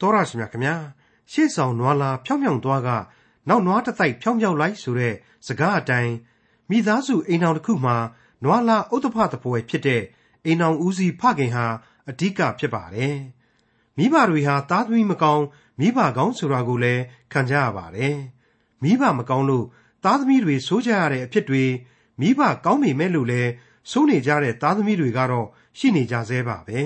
တော်ရရှိမြခင်ဗျာရှေ့ဆောင်နွားလာဖြောင်းဖြောင်းသွားကနောက်နွားတစ်တိုက်ဖြောင်းဖြောင်းလိုက်ဆိုတဲ့စကားအတိုင်းမိသားစုအိမ်အောင်တစ်ခုမှာနွားလာဥဒ္ဓဖတပွဲဖြစ်တဲ့အိမ်အောင်ဦးစီးဖခင်ဟာအဓိကဖြစ်ပါတယ်မိဘတွေဟာသားသမီးမကောင်းမိဘကောင်းဆိုတာကိုလည်းခံကြရပါတယ်မိဘမကောင်းလို့သားသမီးတွေဆိုးကြရတဲ့အဖြစ်တွေမိဘကောင်းပေမဲ့လို့လည်းဆိုးနေကြတဲ့သားသမီးတွေကတော့ရှိနေကြသေးပါပဲ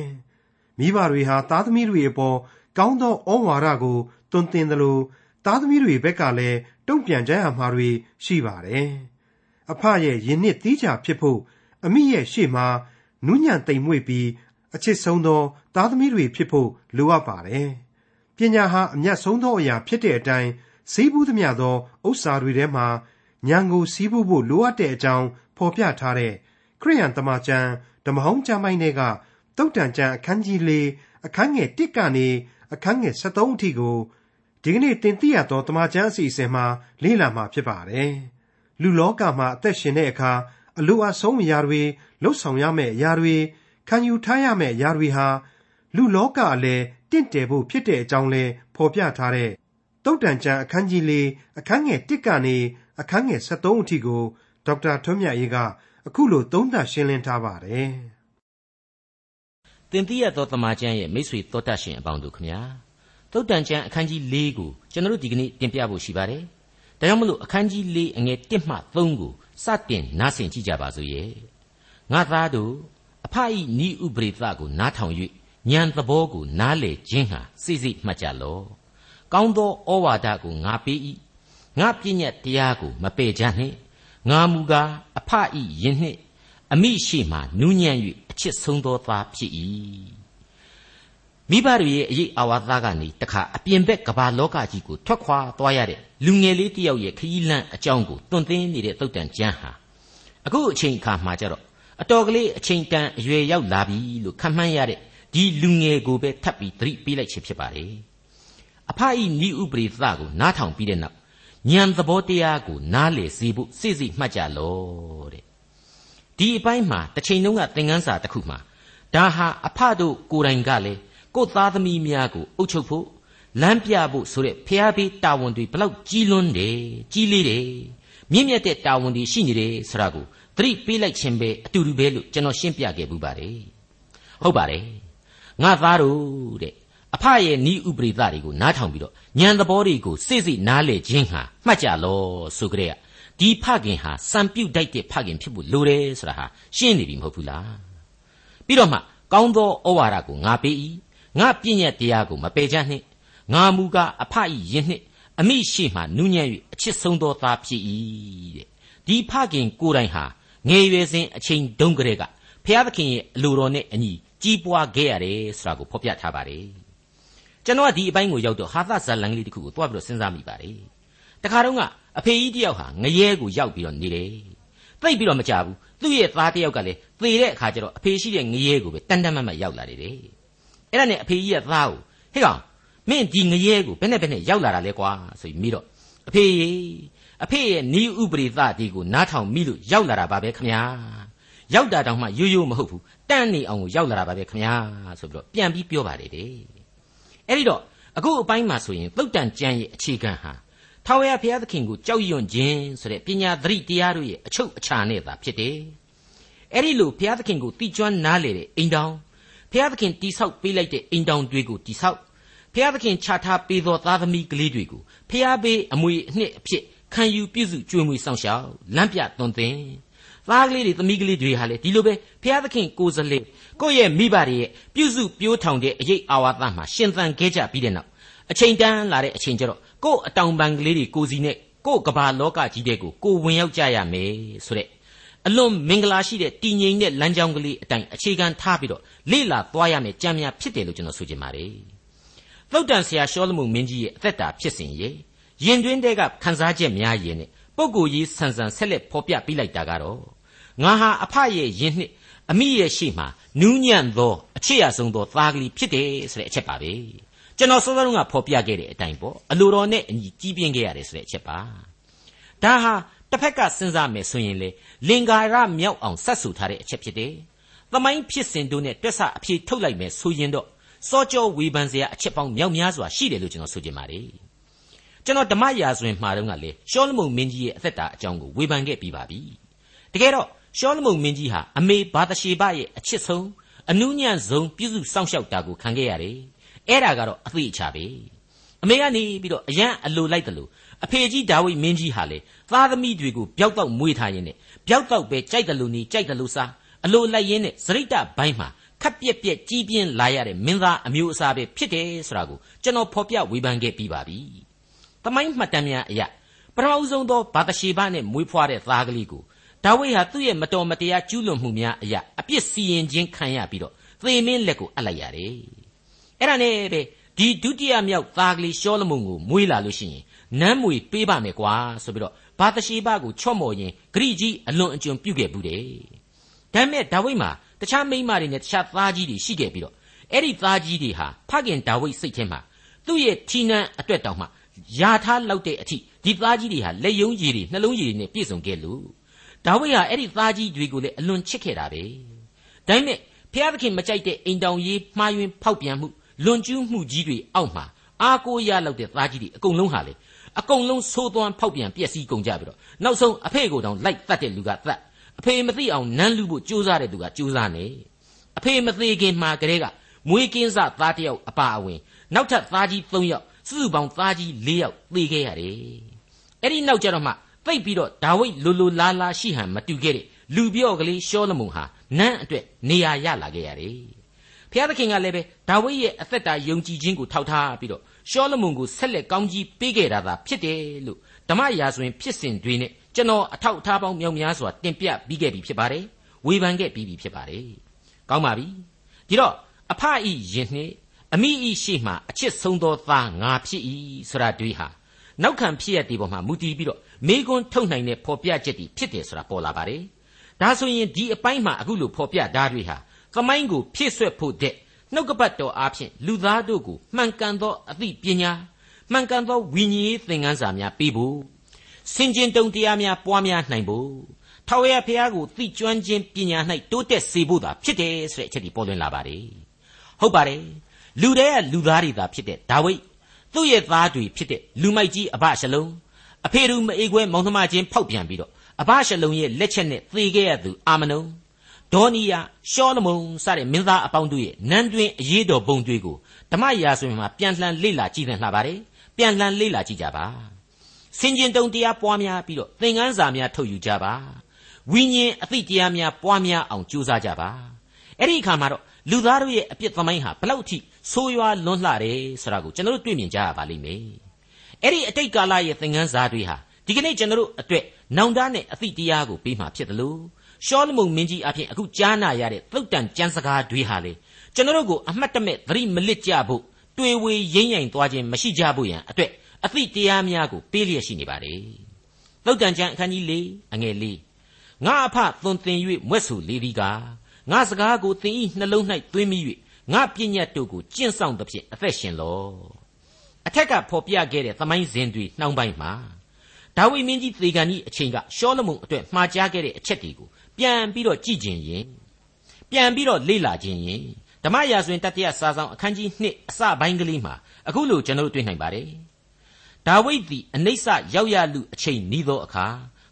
မိဘတွေဟာသားသမီးတွေအပေါ် ကောင်းသောဩဝါဒကိုတွင်တင်သလိုသားသမီးတွေဘက်ကလည်းတုံ့ပြန်ကြရမှာတွေရှိပါတယ်အဖရဲ့ယင်နှစ်တီးကြဖြစ်ဖို့အမိရဲ့ရှေ့မှာနူးညံ့တိမ်မွေ့ပြီးအချစ်ဆုံးသောသားသမီးတွေဖြစ်ဖို့လိုအပ်ပါတယ်ပညာဟာအမျက်ဆုံးသောအရာဖြစ်တဲ့အတိုင်းစည်းဘူးသမျှသောဥစ္စာတွေထဲမှာဉာဏ်ကိုစီးပူးဖို့လိုအပ်တဲ့အကြောင်းဖော်ပြထားတဲ့ခရိယန်တမန်ကျမ်းဓမ္မဟောင်းကျမ်းပိုင်းတွေကတုတ်တန်ကျမ်းအခန်းကြီး၄အခန်းငယ်၁ကနေ အခန်းငယ်73အထိကိုဒီကနေ့တင်ပြရသောတမန်ကျမ်းအစီအစဉ်မှာလေ့လာမှာဖြစ်ပါတယ်။လူလောကမှာအသက်ရှင်တဲ့အခါအလိုအဆုံးအရာတွေလှုပ်ဆောင်ရမယ့်အရာတွေခံယူထားရမယ့်အရာတွေဟာလူလောကအလည်းတင့်တယ်ဖို့ဖြစ်တဲ့အကြောင်းလဲဖော်ပြထားတဲ့တုတ်တန်ကျမ်းအခန်းကြီး၄အခန်းငယ်၁ကနေအခန်းငယ်73အထိကိုဒေါက်တာထွန်းမြတ်ရေးကအခုလိုသုံးသပ်ရှင်းလင်းထားပါတယ်။ တင်ပြရသောတမန်ကျမ်းရဲ့မိတ်ဆွေတော်တတ်ရှင်အပေါင်းတို့ခမညာတုတ်တန်ကျမ်းအခန်းကြီး၄ကိုကျွန်တော်တို့ဒီကနေ့တင်ပြဖို့ရှိပါတယ်။ဒါကြောင့်မလို့အခန်းကြီး၄အငယ်၁မှ3ကိုစတင်နားဆင်ကြည့်ကြပါစို့ရဲ့။ငါသားတို့အဖအီနီးဥပရိသကိုနားထောင်၍ဉာဏ်သဘောကိုနားလေခြင်းဟာစိစိမှတ်ကြလော့။ကောင်းသောဩဝါဒကိုငါပေး၏။ငါပြည့်ညတ်တရားကိုမပယ်ကြနှင့်ငါမူကားအဖဤယင်နှင့် အမိရှိမှနူးညံ့၍အချစ်ဆုံးသောသားဖြစ်၏မိဘတွေရဲ့အရေးအာဝါသကနေတခါအပြင်ဘက်ကမ္ဘာလောကကြီးကိုထွက်ခွာသွားရတဲ့လူငယ်လေးတယောက်ရဲ့ခရီးလမ်းအကြောင်းကိုတွင်တင်းနေတဲ့သုတ်တန်ကျမ်းဟာအခုအချိန်အခါမှာကျတော့အတော်ကလေးအချိန်တန်အရွယ်ရောက်လာပြီလို့ခံမှန်းရတဲ့ဒီလူငယ်ကိုပဲထပ်ပြီးသတိပေးလိုက်ခြင်းဖြစ်ပါလေအဖအီနီဥပရိသကိုနားထောင်ပြီးတဲ့နောက်ဉာဏ်သဘောတရားကိုနားလေစေဖို့စိစိမှတ်ကြလောတဲ့ ဒီအပိုင်းမှာတစ်ချိန်လုံးကသင်ခန်းစာတစ်ခုမှာဒါဟာအဖတို့ကိုယ်တိုင်ကလည်းကိုယ်သားသမီးများကိုအုပ်ချုပ်ဖို့လမ်းပြဖို့ဆိုတဲ့ဖျားပေးတာဝန်တွေဘလောက်ကြီးလွန်းတယ်ကြီးလေးတယ်မြင့်မြတ်တဲ့တာဝန်တွေရှိနေတယ်ဆိုတာကိုသတိပေးလိုက်ခြင်းပဲအတူတူပဲလို့ကျွန်တော်ရှင်းပြခဲ့ပူပါတယ်ဟုတ်ပါတယ်ငါသားတို့တဲ့အဖရဲ့ဤဥပရိသတွေကိုနားထောင်ပြီးတော့ဉာဏ်သဘောတွေကိုစိစိနားလေခြင်းဟာမှတ်ကြလောဆိုကြတဲ့ ဒီဖခင်ဟာစံပြုတ်တိုက်တဲ့ဖခင်ဖြစ်ဖို့လိုတယ်ဆိုတာဟာရှင်းနေပြီမဟုတ်ဘူးလားပြီးတော့မှကောင်းသောဩဝါဒကိုငါပေး၏ငါပြည့်ညက်တရားကိုမပယ်ကြနှင့်ငါမူကားအဖ၏ယင်နှင့်အမိရှိမှနူးညံ့၍အချစ်ဆုံးသောသားဖြစ်၏တဲ့ဒီဖခင်ကိုယ်တိုင်ဟာငယ်ရွယ်စဉ်အချိန်တုန်းကတည်းကဖျားသခင်ရဲ့အလိုတော်နဲ့အညီကြီးပွားခဲ့ရတယ်ဆိုတာကိုဖော်ပြထားပါတယ်ကျွန်တော်ကဒီအပိုင်းကိုရောက်တော့ဟာသဇလန်ကလေးတစ်ခုကိုတွားပြီးတော့စဉ်းစားမိပါတယ်တခါတော့က အဖေကြီးတယောက်ဟာငရဲကိုရောက်ပြီးတော့နေတယ်သိပ်ပြီးတော့မကြဘူးသူ့ရဲ့သားတယောက်ကလည်းသေတဲ့အခါကျတော့အဖေရှိတဲ့ငရဲကိုပဲတန်တန်မတ်မတ်ရောက်လာတယ်တဲ့အဲ့ဒါနဲ့အဖေကြီးရဲ့သားကိုဟေ့ကောင်မင်းဒီငရဲကိုဘယ်နဲ့ဘယ်နဲ့ရောက်လာတာလဲကွာဆိုပြီးမိတော့အဖေကြီးအဖေရဲ့နီးဥပရိသဒီကိုနားထောင်မိလို့ရောက်လာတာပါပဲခမညာရောက်တာတောင်မှရိုးရိုးမဟုတ်ဘူးတန်းနေအောင်ကိုရောက်လာတာပါပဲခမညာဆိုပြီးတော့ပြန်ပြီးပြောပါတယ်တဲ့အဲ့ဒီတော့အခုအပိုင်းမှာဆိုရင်သုတ်တန်ကျမ်းရဲ့အခြေခံဟာ ထာဝရဘုရားသခင်ကိုကြောက်ရွံ့ခြင်းဆိုတဲ့ပညာသတိတရားတို့ရဲ့အချုပ်အခြာနဲ့သာဖြစ်တယ်အဲ့ဒီလိုဘုရားသခင်ကိုတိကျွမ်းနားလေတဲ့အိမ်တောင်ဘုရားသခင်တိဆောက်ပေးလိုက်တဲ့အိမ်တောင်တွေကိုတိဆောက်ဘုရားသခင်ခြာထားပေးသောသားသမီးကလေးတွေကိုဘုရားပေးအမွေအနှစ်အဖြစ်ခံယူပြည့်စုံကြွေးမွေဆောင်ရှောက်လမ်းပြသွန်သင်သားကလေးတွေသမီးကလေးတွေဟာလေဒီလိုပဲဘုရားသခင်ကိုယ်စလေကိုယ့်ရဲ့မိဘတွေရဲ့ပြုစုပြိုးထောင်တဲ့အရေးအာဝါသမှာရှင်သန်ခဲ့ကြပြီးတဲ့နောက် အချိန်တန်းလာတဲ့အချိန်ကျတော့ကိုယ့်အတောင်ပံကလေးတွေကိုစီနဲ့ကိုယ့်ကဘာလောကကြီးတဲ့ကိုကိုဝင်ရောက်ကြရမယ်ဆိုတဲ့အလွန်မင်္ဂလာရှိတဲ့တည်ငြိမ်တဲ့လမ်းကြောင်းကလေးအတိုင်းအခြေခံထားပြီးတော့လေ့လာသွားရမယ်ကြံများဖြစ်တယ်လို့ကျွန်တော်ဆိုချင်ပါတယ်သုတ်တန်ဆရာရှောလမုန်မင်းကြီးရဲ့အသက်တာဖြစ်စဉ်ရဲ့ရင်တွင်းတဲကခန်းစားချက်များရင်နဲ့ပုဂ္ဂိုလ်ကြီးဆန်ဆန်ဆက်လက်ဖော်ပြပြလိုက်တာကတော့ငါဟာအဖရဲ့ယင်နှစ်အမိရဲ့ရှိမှနူးညံ့သောအချစ်ရဆုံးသောသားကလေးဖြစ်တယ်ဆိုတဲ့အချက်ပါပဲ ကျွန်တော်စောစောကဖော်ပြခဲ့တဲ့အတိုင်းပေါ့အလိုတော်နဲ့အညီကြီးပြင်းခဲ့ရတယ်ဆိုတဲ့အချက်ပါဒါဟာတစ်ဖက်ကစဉ်းစားမယ်ဆိုရင်လေလင်္ကာရမြောက်အောင်ဆက်ဆူထားတဲ့အချက်ဖြစ်တယ်သမိုင်းဖြစ်စဉ်တို့နဲ့တွက်ဆအဖြေထုတ်လိုက်မယ်ဆိုရင်တော့စောကြောဝေဖန်စရာအချက်ပေါင်းမြောက်များစွာရှိတယ်လို့ကျွန်တော်ဆိုချင်ပါတယ်ကျွန်တော်ဓမ္မရာဇဝင်မှာတော့ကလေရှောလမုန်မင်းကြီးရဲ့အသက်တာအကြောင်းကိုဝေဖန်ခဲ့ပြီးပါပြီတကယ်တော့ရှောလမုန်မင်းကြီးဟာအမေဘာသရှေဘရဲ့အချစ်ဆုံးအနုညံ့ဆုံးပြုစုစောင့်ရှောက်တာကိုခံခဲ့ရတယ် အဲ့ဒါကတော့အသေးအချာပဲအမေကနေပြီးတော့အရန်အလိုလိုက်တယ်လို့အဖေကြီးဒါဝိမင်းကြီးဟာလေသားသမီးတွေကိုပျောက်တော့မွေးထားရင်းနဲ့ပျောက်တော့ပဲကြိုက်တယ်လို့နေကြိုက်တယ်လို့စားအလိုလိုက်ရင်းနဲ့စရိတ်တဘိုင်းမှာခက်ပြက်ပြက်ကြီးပြင်းလာရတဲ့မင်းသားအမျိုးအစားပဲဖြစ်တယ်ဆိုတာကိုကျွန်တော်ဖော်ပြဝေဖန်ခဲ့ပြီးပါပြီ။တမိုင်းမှတ်တမ်းများအရာပထမဦးဆုံးသောဘာတရှေဘနဲ့မွေးဖွားတဲ့သားကလေးကိုဒါဝိဒ်ဟာသူ့ရဲ့မတော်မတရားကျူးလွန်မှုများအရာအပြစ်စီရင်ခြင်းခံရပြီးတော့သေမင်းလက်ကိုအပ်လိုက်ရတယ်။ အဲ့ဒါနဲ့ပဲဒီဒုတိယမြောက်သားကလေးရှောလမုန်ကိုမွေးလာလို့ရှိရင်နမ်းမွေပေးပါမယ်ကွာဆိုပြီးတော့ဘာတရှိဘကိုချော့မော်ရင်ဂရိကြီးအလွန်အကျွံပြုတ်ခဲ့ဘူးတယ်။ဒါပေမဲ့ဒါဝိဒ်မှာတခြားမိန်းမတွေနဲ့တခြားသားကြီးတွေရှိခဲ့ပြီးတော့အဲ့ဒီသားကြီးတွေဟာဖခင်ဒါဝိဒ်စိတ်ထဲမှာသူ့ရဲ့ထီနန်းအတွက်တောင်မှယာထားလောက်တဲ့အထိဒီသားကြီးတွေဟာလက်ယုံရည်တွေနှလုံးရည်တွေနဲ့ပြည့်စုံခဲ့လို့ဒါဝိဒ်ဟာအဲ့ဒီသားကြီးတွေကိုလည်းအလွန်ချစ်ခဲ့တာပဲဒါပေမဲ့ဖျားသခင်မကြိုက်တဲ့အိမ်တောင်ရေးမှားယွင်းဖောက်ပြန်မှု လွန်ကျူးမှုကြီးတွေအောက်မှာအားကိုးရလောက်တဲ့သားကြီးတွေအကုန်လုံးဟာလေအကုန်လုံးသိုးသွမ်းဖောက်ပြန်ပျက်စီးကုန်ကြပြီးတော့နောက်ဆုံးအဖေကိုတောင်လိုက်တတ်တဲ့လူကတတ်အဖေမသိအောင်နမ်းလူဖို့ကြိုးစားတဲ့သူကကြိုးစားနေအဖေမသေးခင်မှာကလေးကမွေးကင်းစသားတစ်ယောက်အပါအဝင် နောက်ထပ်သားကြီး၃ယောက်စုစုပေါင်းသားကြီး၄ယောက်သေခဲ့ရတယ်အဲ့ဒီနောက်ကျတော့မှသိပ်ပြီးတော့ဒါဝိဒ်လိုလိုလားလားရှိဟန်မတူခဲ့တဲ့လူပြော့ကလေးရှောလမုန်ဟာနန်းအတွက်နေရာရလာခဲ့ရတယ် ဖျားသခင်ကလည်းပဲဒါဝိဒ်ရဲ့အသက်တာယုံကြည်ခြင်းကိုထောက်ထားပြီးတော့ရှောလမုန်ကိုဆက်လက်ကောင်းကြီးပေးခဲ့တာသာဖြစ်တယ်လို့ဓမ္မရာဇဝင်ဖြစ်စဉ်တွေနဲ့ကျွန်တော်အထောက်အထားပေါင်းမြောက်များစွာတင်ပြပြီးခဲ့ပြီဖြစ်ပါတယ်ဝေဖန်ခဲ့ပြီးပြီဖြစ်ပါတယ်ကောင်းပါပြီဒီတော့အဖအီရင်နှင့်အမိဤရှိမှအချစ်ဆုံးသောသားငါဖြစ်၏ဆိုတာတွေးဟာနောက်ခံဖြစ်ရတဲ့ပေါ်မှာမူတည်ပြီးတော့မိကွန်းထုတ်နိုင်တဲ့ဖော်ပြချက်တွေဖြစ်တယ်ဆိုတာပေါ်လာပါတယ်ဒါဆိုရင်ဒီအပိုင်းမှာအခုလိုဖော်ပြဓာတ်တွေဟာ သမိုင်းကိုဖြည့်ဆွက်ဖို့တဲ့နှုတ်ကပတ်တော်အားဖြင့်လူသားတို့ကိုမှန်ကန်သောအသိပညာမှန်ကန်သောဝိညာဉ်ရေးသင်ခန်းစာများပေးဖို့စင်ကျင်တုံတရားများပွားများနိုင်ဖို့ထာဝရဘုရားကိုသိကျွမ်းခြင်းပညာ၌တိုးတက်စေဖို့သာဖြစ်တယ်ဆိုတဲ့အချက်ဒီပေါ်လွင်လာပါတယ်ဟုတ်ပါတယ်လူတွေကလူသားတွေသာဖြစ်တဲ့ဒါဝိဒ်သူ့ရဲ့သားတွေဖြစ်တဲ့လူမိုက်ကြီးအဘရှလုံအဖေတို့မအေခွဲမောင်နှမချင်းဖောက်ပြန်ပြီးတော့အဘရှလုံရဲ့လက်ချက်နဲ့သေခဲ့ရသူအာမနုံ ဒေါနီယာရှောလမုန်စတဲ့မင်းသားအပေါင်းတို့ရဲ့နန်းတွင်အရေးတော်ပုံတွေကိုဓမ္မရာဆိုရင်မှာပြန်လှန်လေ့လာကြည့်သင်လှပါတယ်ပြန်လှန်လေ့လာကြည့်ကြပါစင်ကျင်တုံတရားပွားများပြီးတော့သင်ခန်းစာများထုတ်ယူကြပါဝိညာဉ်အသိတရားများပွားများအောင်ကြိုးစားကြပါအဲ့ဒီအခါမှာတော့လူသားတို့ရဲ့အပြစ်သမိုင်းဟာဘလောက်ထိဆိုးရွားလွန်းလှတယ်ဆိုတာကိုကျွန်တော်တို့တွေ့မြင်ကြရပါလိမ့်မယ်အဲ့ဒီအတိတ်ကာလရဲ့သင်ခန်းစာတွေဟာဒီကနေ့ကျွန်တော်တို့အတွက်နောင်တနဲ့အသိတရားကိုပေးမှဖြစ်တယ်လို့ ရှောလမုန်မင်းကြီးအဖြစ်အခုကြားနာရတဲ့သုတ်တန်ကျမ်းစကားတွေဟာလေကျွန်တော်တို့ကိုအမှတ်တမဲ့သတိမလစ်ကြဖို့တွေ့ဝေရင်းရင်သွားခြင်းမရှိကြဖို့ရန်အတွက်အသိတရားများကိုပေးလျက်ရှိနေပါတယ်သုတ်တန်ကျမ်းအခန်းကြီး၄အငယ်၄ငါအဖသွန်သင်၍မွဲ့ဆူလေသည်ကားငါစကားကိုသင်ဤနှလုံး၌သွင်းမိ၍ငါပြည့်ညတ်တို့ကိုကျင့်ဆောင်သဖြင့်အသက်ရှင်လောအထက်ကဖော်ပြခဲ့တဲ့သမိုင်းစဉ်တွေနှောင်းပိုင်းမှာဒါဝိမင်းကြီးသေကန်ကြီးအချိန်ကရှောလမုန်အတွက်မှားကြားခဲ့တဲ့အချက်တွေကို ပြန်ပြီးတော့ကြည့်ခြင်းရင်ပြန်ပြီးတော့လေ့လာခြင်းရင်ဓမ္မရာဇဝင်တတိယစာဆောင်အခန်းကြီး2အစပိုင်းကလေးမှာအခုလိုကျွန်တော်တို့တွေ့နိုင်ပါတယ်ဒါဝိဒ်သည်အနိစ္စရောက်ရလူအချိန်နီးသောအခါ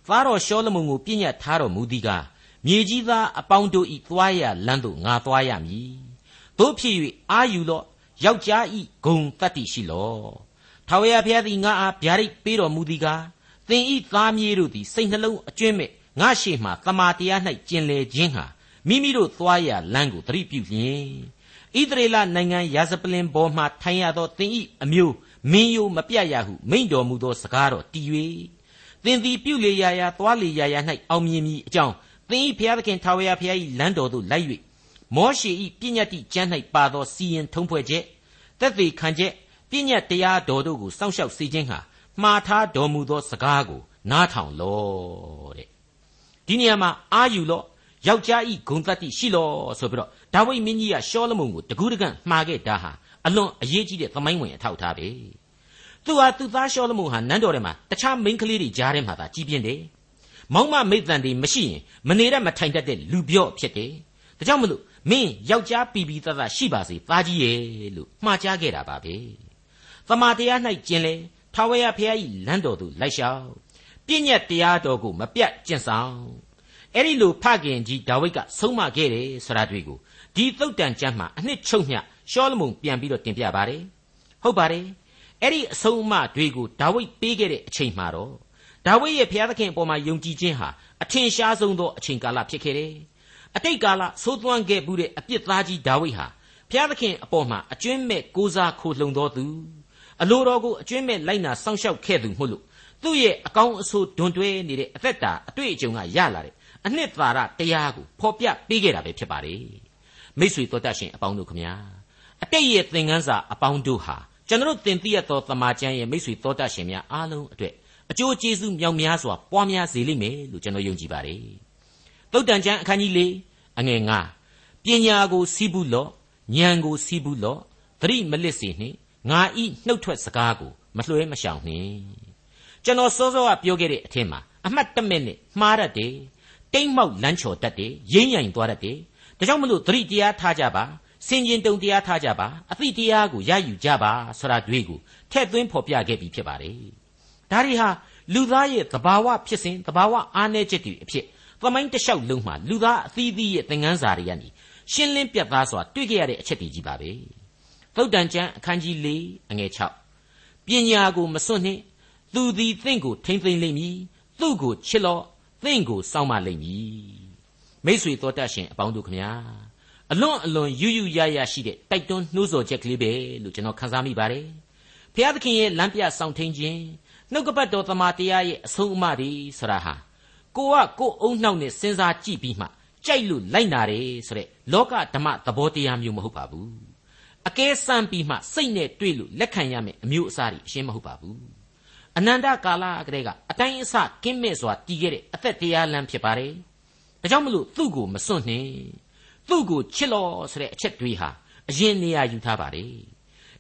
သားတော်ရှောလမုန်ကိုပြည့်ညတ်ထားတော်မူသည်ကားမြေကြီးသားအပေါင်းတို့ဤသွားရလမ်းသို့ငါသွားရမည်တို့ဖြစ်၍အာယူလော့ယောက်ျားဤဂုံတတ္တိရှိလော့ထာဝရဘုရားသည်ငါအားဗျာဒိတ်ပေးတော်မူသည်ကားသင်ဤသားမြေးတို့သည်စိတ်နှလုံးအကျွင့်မဲ့ ငါရှိမှတမာတရား၌ကျင်လေခြင်းဟာမိမိတို့သွားရလမ်းကိုသတိပြုလျင်ဣသရေလနိုင်ငံရာဇပလင်ပေါ်မှထိုင်ရသောသင်ဤအမျိုးမင်းယိုမပြတ်ရဟုမိန့်တော်မူသောစကားတော်တည်၍သင်သည်ပြုလေရာရာသွားလေရာရာ၌အောင်မြင်မည်အကြောင်းသင်ဤဘုရားသခင်ထာဝရဘုရား၏လမ်းတော်သို့လိုက်၍မောရှေ၏ပြည့်ညတ်တိကျမ်း၌ပါသောစီရင်ထုံးဖွဲ့ချက်တက်သေးခံချက်ပြည့်ညတ်တရားတော်တို့ကိုစောင့်ရှောက်စေခြင်းဟာမှားထားတော်မူသောစကားကိုနားထောင်လောတဲ့ ဒီနေရာမှာအာယူလောယောက်ျားဤဂုံတတ္တိရှိလောဆိုပြီးတော့ဒါဝိဒ်မင်းကြီးကရှောလမုန်ကိုတကူးတကန့်မှားခဲ့တာဟာအလွန်အရေးကြီးတဲ့သမိုင်းဝင်အထောက်အထားပဲသူဟာသူသားရှောလမုန်ဟာနန်းတော်ထဲမှာတခြားမိန်းကလေးတွေကြားထဲမှာသာကြီးပြင်းတယ်မောင်မမိတ်တန်တွေမရှိရင်မနေရမထိုင်တတ်တဲ့လူပြော့ဖြစ်တယ်ဒါကြောင့်မလို့မင်းယောက်ျားပီပီတတ်တတ်ရှိပါစေသားကြီးရဲ့လို့မှားကြားခဲ့တာပါပဲသမာတရား၌ကျင်လေထာဝရဘုရား၏လမ်းတော်သို့လိုက်လျှောက် ပြည့်ညက်တရားတော်ကိုမပြတ်ကျင့်ဆောင်အဲ့ဒီလိုဖခင်ကြီးဒါဝိဒ်ကဆုံးမခဲ့တယ်ဆိုတာတွေ့ကိုဒီသုတ်တန်ကျမ်းမှာအနှစ်ချုပ်မြရှောလမုန်ပြန်ပြီးတော့တင်ပြပါတယ်ဟုတ်ပါတယ်အဲ့ဒီအဆုံးအမတွေကိုဒါဝိဒ်ပေးခဲ့တဲ့အချိန်မှာတော့ဒါဝိဒ်ရဲ့ဘုရားသခင်အပေါ်မှာယုံကြည်ခြင်းဟာအထင်ရှားဆုံးသောအချိန်ကာလဖြစ်ခဲ့တယ်အတိတ်ကာလသိုးသွမ်းခဲ့မှုတဲ့အပြစ်သားကြီးဒါဝိဒ်ဟာဘုရားသခင်အပေါ်မှာအကျွင့်မဲ့ကိုးစားခိုလှုံတော်သူအလိုတော်ကိုအကျွင့်မဲ့လိုက်နာစောင့်ရှောက်ခဲ့သူမို့လို့ သူ့ရဲ့အကောင်းအဆိုးဒွန်တွဲနေတဲ့အသက်တာအတွေ့အကြုံကရလာတဲ့အနှစ်သာရတရားကိုဖော်ပြပေးခဲ့တာပဲဖြစ်ပါတယ်မိษွေတော်တတ်ရှင်အပေါင်းတို့ခမညာအတိတ်ရဲ့သင်ခန်းစာအပေါင်းတို့ဟာကျွန်တော်သင်သိရသောသမာကျမ်းရဲ့မိษွေတော်တတ်ရှင်များအားလုံးအတွက်အကျိုးကျေးဇူးမြောက်များစွာပွားများစေလိမ့်မယ်လို့ကျွန်တော်ယုံကြည်ပါတယ်သုတ်တန်ကျမ်းအခန်းကြီး၄အငယ်9ပညာကိုစီးပူးလော့ဉာဏ်ကိုစီးပူးလော့သတိမလစ်စေနှင့်ငါဤနှုတ်ထွက်စကားကိုမလွှဲမရှောင်နှင့် ကျွန်တော်စောစောကပြောခဲ့တဲ့အထင်မှာအမှတ်တမဲ့နဲ့မှားတတ်တယ်တိမ်မောက်လန်းချော်တတ်တယ်ရင်းရိုင်သွားတတ်တယ်ဒါကြောင့်မလို့သတိတရားထားကြပါစင်ကျင်တုံတရားထားကြပါအသိတရားကိုရယူကြပါဆိုတာတွေ့ကိုထဲ့သွင်းဖော်ပြခဲ့ပြီးဖြစ်ပါတယ်ဒါတွေဟာလူသားရဲ့သဘာဝဖြစ်စဉ်သဘာဝအားနည်းချက်တွေအဖြစ်သမိုင်းတလျှောက်လုံးမှာလူသားအသီးသီးရဲ့သင်ခန်းစာတွေကနေရှင်းလင်းပြတ်သားစွာတွေ့ကြရတဲ့အချက်တွေကြီးပါပဲသုတ်တန်ကျမ်းအခန်းကြီး၄အငယ်6ပညာကိုမစွန့်နှင့် သူသည်သင်ကိုထိမ့်သိမ့်လိမ့်မည်သူ့ကိုချစ်လော့သင်ကိုစောင့်မလိမ့်မည်မိษွေတော်တတ်ရှင်အပေါင်းတို့ခမညာအလွန်အလွန်ယူယူရရရှိတဲ့တိုက်တွန်းနှိုးဆော်ချက်ကလေးပဲလို့ကျွန်တော်ခန်းစားမိပါတယ်ဖျားသခင်ရဲ့လမ်းပြဆောင်ထိန်ခြင်းနှုတ်ကပတ်တော်သမာတရားရဲ့အဆုံးအမတွေဆိုတာဟာကိုကကိုအုံနှောက်နဲ့စဉ်းစားကြည့်ပြီးမှကြိုက်လို့လိုက်နာတယ်ဆိုတဲ့လောကဓမ္မသဘောတရားမျိုးမဟုတ်ပါဘူးအကဲစမ်းပြီးမှစိတ်နဲ့တွေ့လို့လက်ခံရမယ်အမျိုးအစားတွေအရှင်းမဟုတ်ပါဘူး အနန္တကာလကလေးကအတိုင်းအဆကင်းမဲ့စွာတည်ခဲ့တဲ့အသက်တရားလမ်းဖြစ်ပါတယ်ဒါကြောင့်မလို့သူ့ကိုမစွန့်နှင့်သူ့ကိုချစ်လို့ဆိုတဲ့အချက်တွေဟာအရင်နေရာယူထားပါတယ်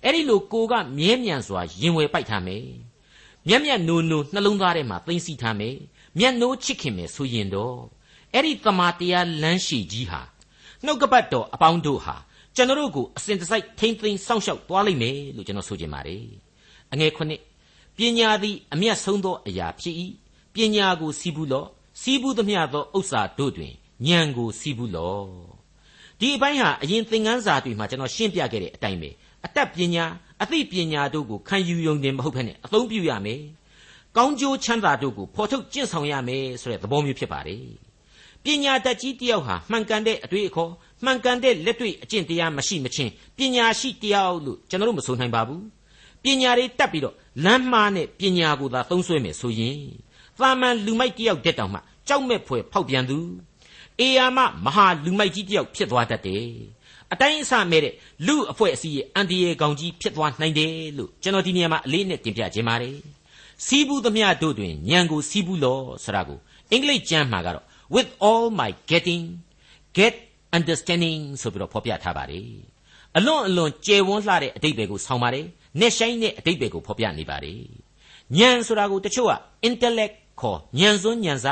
အဲ့ဒီလိုကိုကမြဲမြံစွာရင်ဝယ်ပိုက်ထားမယ်မျက်မျက်နိုးနိုးနှလုံးသားထဲမှာသိမ့်စီထားမယ်မျက်နှိုးချစ်ခင်မယ်ဆိုရင်တော့အဲ့ဒီတမာတရားလမ်းရှိကြီးဟာနှုတ်ကပတ်တော်အပေါင်းတို့ဟာကျွန်တော်တို့ကိုအစဉ်တစိုက်ထိမ့်သိမ်းစောင့်ရှောက်သွားလိမ့်မယ်လို့ကျွန်တော်ဆိုချင်ပါတယ်အငယ်ခုနှစ် ပညာသည်အမျက်ဆုံးသောအရာဖြစ်၏ပညာကိုစီးပူးလော့စီးပူးသမျှသောဥစ္စာတို့တွင်ဉာဏ်ကိုစီးပူးလော့ဒီအပိုင်းဟာအရင်သင်ခန်းစာတွေမှာကျွန်တော်ရှင်းပြခဲ့တဲ့အတိုင်းပဲအတတ်ပညာအသိပညာတို့ကိုခံယူယုံတင်မဟုတ်ဘဲနဲ့အသုံးပြုရမယ်ကောင်းကျိုးချမ်းသာတို့ကိုဖော်ထုတ်ကျင့်ဆောင်ရမယ်ဆိုတဲ့သဘောမျိုးဖြစ်ပါတယ်ပညာတတ်ကြီးတယောက်ဟာမှန်ကန်တဲ့အတွေ့အခေါ်မှန်ကန်တဲ့လက်တွေ့အကျင့်တရားမရှိမချင်းပညာရှိတယောက်လို့ကျွန်တော်တို့မဆိုနိုင်ပါဘူး ပညာတွေတတ်ပြီးတော့လမ်းမှားနဲ့ပညာကိုသာသုံးဆွဲမယ်ဆိုရင်သာမန်လူမိုက်တယောက်တက်တောင်မှကြောက်မဲ့ဖွယ်ဖောက်ပြန်သူအေယာမမဟာလူမိုက်ကြီးတယောက်ဖြစ်သွားတတ်တယ်အတိုင်းအဆမဲ့တဲ့လူအဖွဲ့အစည်းရဲ့အန်တီယေကောင်ကြီးဖြစ်သွားနိုင်တယ်လို့ကျွန်တော်ဒီနေရာမှာအလေးနဲ့တင်ပြခြင်းပါတယ်စီးပူးသမျှတို့တွင်ညံကိုစီးပူးလောဆိုတာကိုအင်္ဂလိပ်ကျမ်းမှာကတော့ with all my getting get understanding ဆိုပြီးတော့ဖော်ပြထားပါတယ်အလွန်အလွန်ကျယ်ဝန်းလှတဲ့အတိတ်တွေကိုဆောင်းပါတယ် နဲ့ဆိုင်တဲ့အတိတ်တွေကိုဖော်ပြနေပါတယ်ဉာဏ်ဆိုတာကိုတချို့က intellect ခေါ်ဉာဏ်စွန်းဉာဏ်စ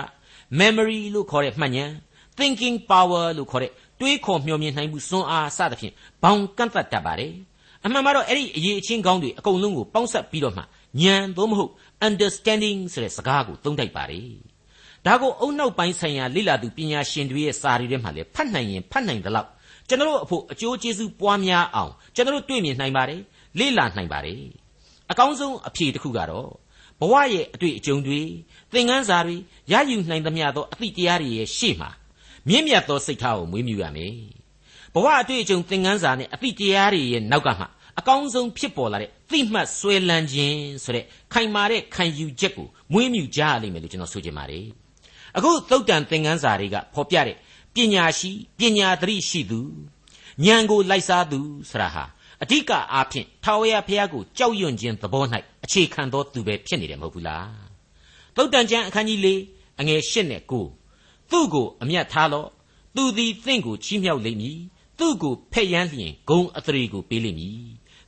memory လို့ခေါ်တဲ့မှတ်ဉာဏ် thinking power လို့ခေါ်တဲ့တွေးခေါ်မျှော်မြင်နိုင်မှုစွမ်းအားစသဖြင့်ဘောင်ကန့်သက်တတ်ပါတယ်အမှန်မှာတော့အဲ့ဒီအရေးအချင်းကောင်းတွေအကုန်လုံးကိုပေါင်းစပ်ပြီးတော့မှဉာဏ်သို့မဟုတ် understanding ဆိုတဲ့စကားကိုသုံးတိုက်ပါတယ်ဒါကိုအုံနောက်ပိုင်းဆိုင်ရာလိလာသူပညာရှင်တွေရဲ့စာတွေထဲမှာလည်းဖတ်နိုင်ရင်ဖတ်နိုင်သလောက်ကျွန်တော်တို့အဖို့အကျိုးကျေးဇူးပွားများအောင်ကျွန်တော်တို့တွေ့မြင်နိုင်ပါတယ် လေ့လာနိုင်ပါတယ်အကောင်းဆုံးအဖြေတစ်ခုကတော့ဘဝရဲ့အတွေ့အကြုံတွေသင်ခန်းစာတွေရယူနိုင်သမျှသောအသည့်တရားတွေရဲ့ရှေ့မှာမြင့်မြတ်သောစိတ်ထားကိုမွေးမြူရမယ်ဘဝအတွေ့အကြုံသင်ခန်းစာနဲ့အသည့်တရားတွေရဲ့နောက်ကမှအကောင်းဆုံးဖြစ်ပေါ်လာတဲ့သိမှတ်ဆွဲလန်းခြင်းဆိုတဲ့ခိုင်မာတဲ့ခံယူချက်ကိုမွေးမြူကြရလိမ့်မယ်လို့ကျွန်တော်ဆိုချင်ပါတယ်အခုသုတ်တန်သင်ခန်းစာတွေကဖော်ပြတဲ့ပညာရှိပညာသတိရှိသူဉာဏ်ကိုလိုက်စားသူဆရာဟာ အဓိကအားဖြင့်ထာဝရဘုရားကိုကြောက်ရွံ့ခြင်းသဘော၌အခြေခံသောသူပဲဖြစ်နေတယ်မဟုတ်ဘူးလားသုတ်တန်ကျမ်းအခန်းကြီး၄အငယ်၈နဲ့၉သူ့ကိုအမျက်ထားလော့သူသည်သင်ကိုချီးမြှောက်လိမ့်မည်သူ့ကိုဖက်ယမ်းလျင်ဂုံအသရေကိုပေးလိမ့်မည်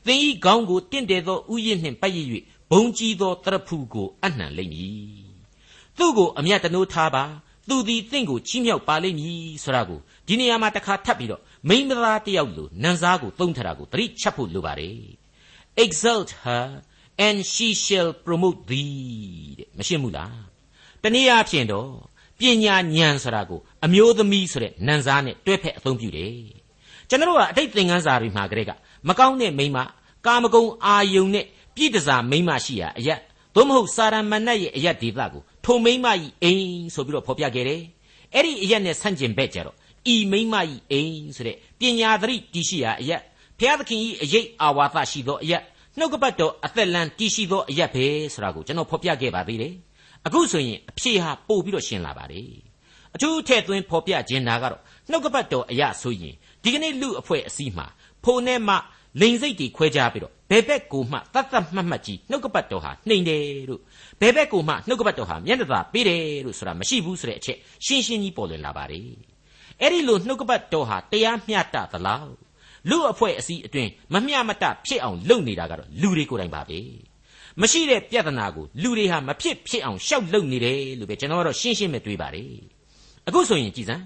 သင်ဤခေါင်းကိုတင့်တယ်သောဥယျာဉ်နှင့်ပတ်ရ၍ဘုံကြီးသောတရဖူကိုအနှံလိမ့်မည်သူ့ကိုအမျက်တနိုးထားပါ သူသည်သင်ကိုချီးမြှောက်ပါလိမ့်မည်ဆိုတာကိုဒီနေရာမှာတစ်ခါထပ်ပြီးတော့မိန်းမသားတစ်ယောက်လိုနန်းစားကိုသုံးထတာကိုသတိချက်ဖို့လိုပါတယ် exalt her and she shall promote thee တဲ့မရှင်းဘူးလားတနည်းအားဖြင့်တော့ပညာဉာဏ်ဆိုတာကိုအမျိုးသမီးဆိုတဲ့နန်းစားနဲ့တွဲဖက်အသုံးပြုတယ်ကျွန်တော်ကအတိတ်သင်ခန်းစာတွေမှာကတည်းကမကောင်းတဲ့မိန်းမကာမဂုဏ်အာယုန်နဲ့ပြည့်တစားမိန်းမရှိရာအရက်သို့မဟုတ်စာရမဏတ်ရဲ့အရက်ဒေသကို ထိုမိန်းမကြီးအိမ်ဆိုပြီးတော့ဖော်ပြခဲ့တယ်အဲ့ဒီအရက်နဲ့ဆန့်ကျင်ဘက်ကြတော့ဤမိန်းမကြီးအိမ်ဆိုတဲ့ပညာသတိတည်ရှိရာအရက်ဘုရားသခင်ကြီးအရေးအာဝါသရှိသောအရက်နှုတ်ကပတ်တော်အသက်လန်းတည်ရှိသောအရက်ပဲဆိုတာကိုကျွန်တော်ဖော်ပြခဲ့ပါသေးတယ်အခုဆိုရင်အဖြေဟာပို့ပြီးတော့ရှင်းလာပါတယ်အထူးထည့်သွင်းဖော်ပြခြင်းနာကတော့နှုတ်ကပတ်တော်အရာဆိုရင်ဒီကနေ့လူအဖွဲ့အစည်းမှာဖိုနဲ့မှ လိန်စိတ်တွေခွဲကြပြီးတော့ဘယ်ဘက်ကိုမှတတ်တတ်မှတ်မှတ်ကြီးနှုတ်ကပတ်တော်ဟာနှိမ်တယ်လို့ဘယ်ဘက်ကိုမှနှုတ်ကပတ်တော်ဟာမျက်နှာသာပေးတယ်လို့ဆိုတာမရှိဘူးဆိုတဲ့အချက်ရှင်းရှင်းကြီးပေါ်လွင်လာပါတယ်အဲ့ဒီလိုနှုတ်ကပတ်တော်ဟာတရားမျှတသလားလူအဖွဲ့အစည်းအတွင်းမမျှမတဖြစ်အောင်လုပ်နေတာကတော့လူတွေကိုယ်တိုင်ပါပဲမရှိတဲ့ပြဿနာကိုလူတွေဟာမဖြစ်ဖြစ်အောင်ရှောက်လုပ်နေတယ်လို့ပဲကျွန်တော်ကတော့ရှင်းရှင်းပဲတွေးပါတယ်အခုဆိုရင်ကြည်စမ်း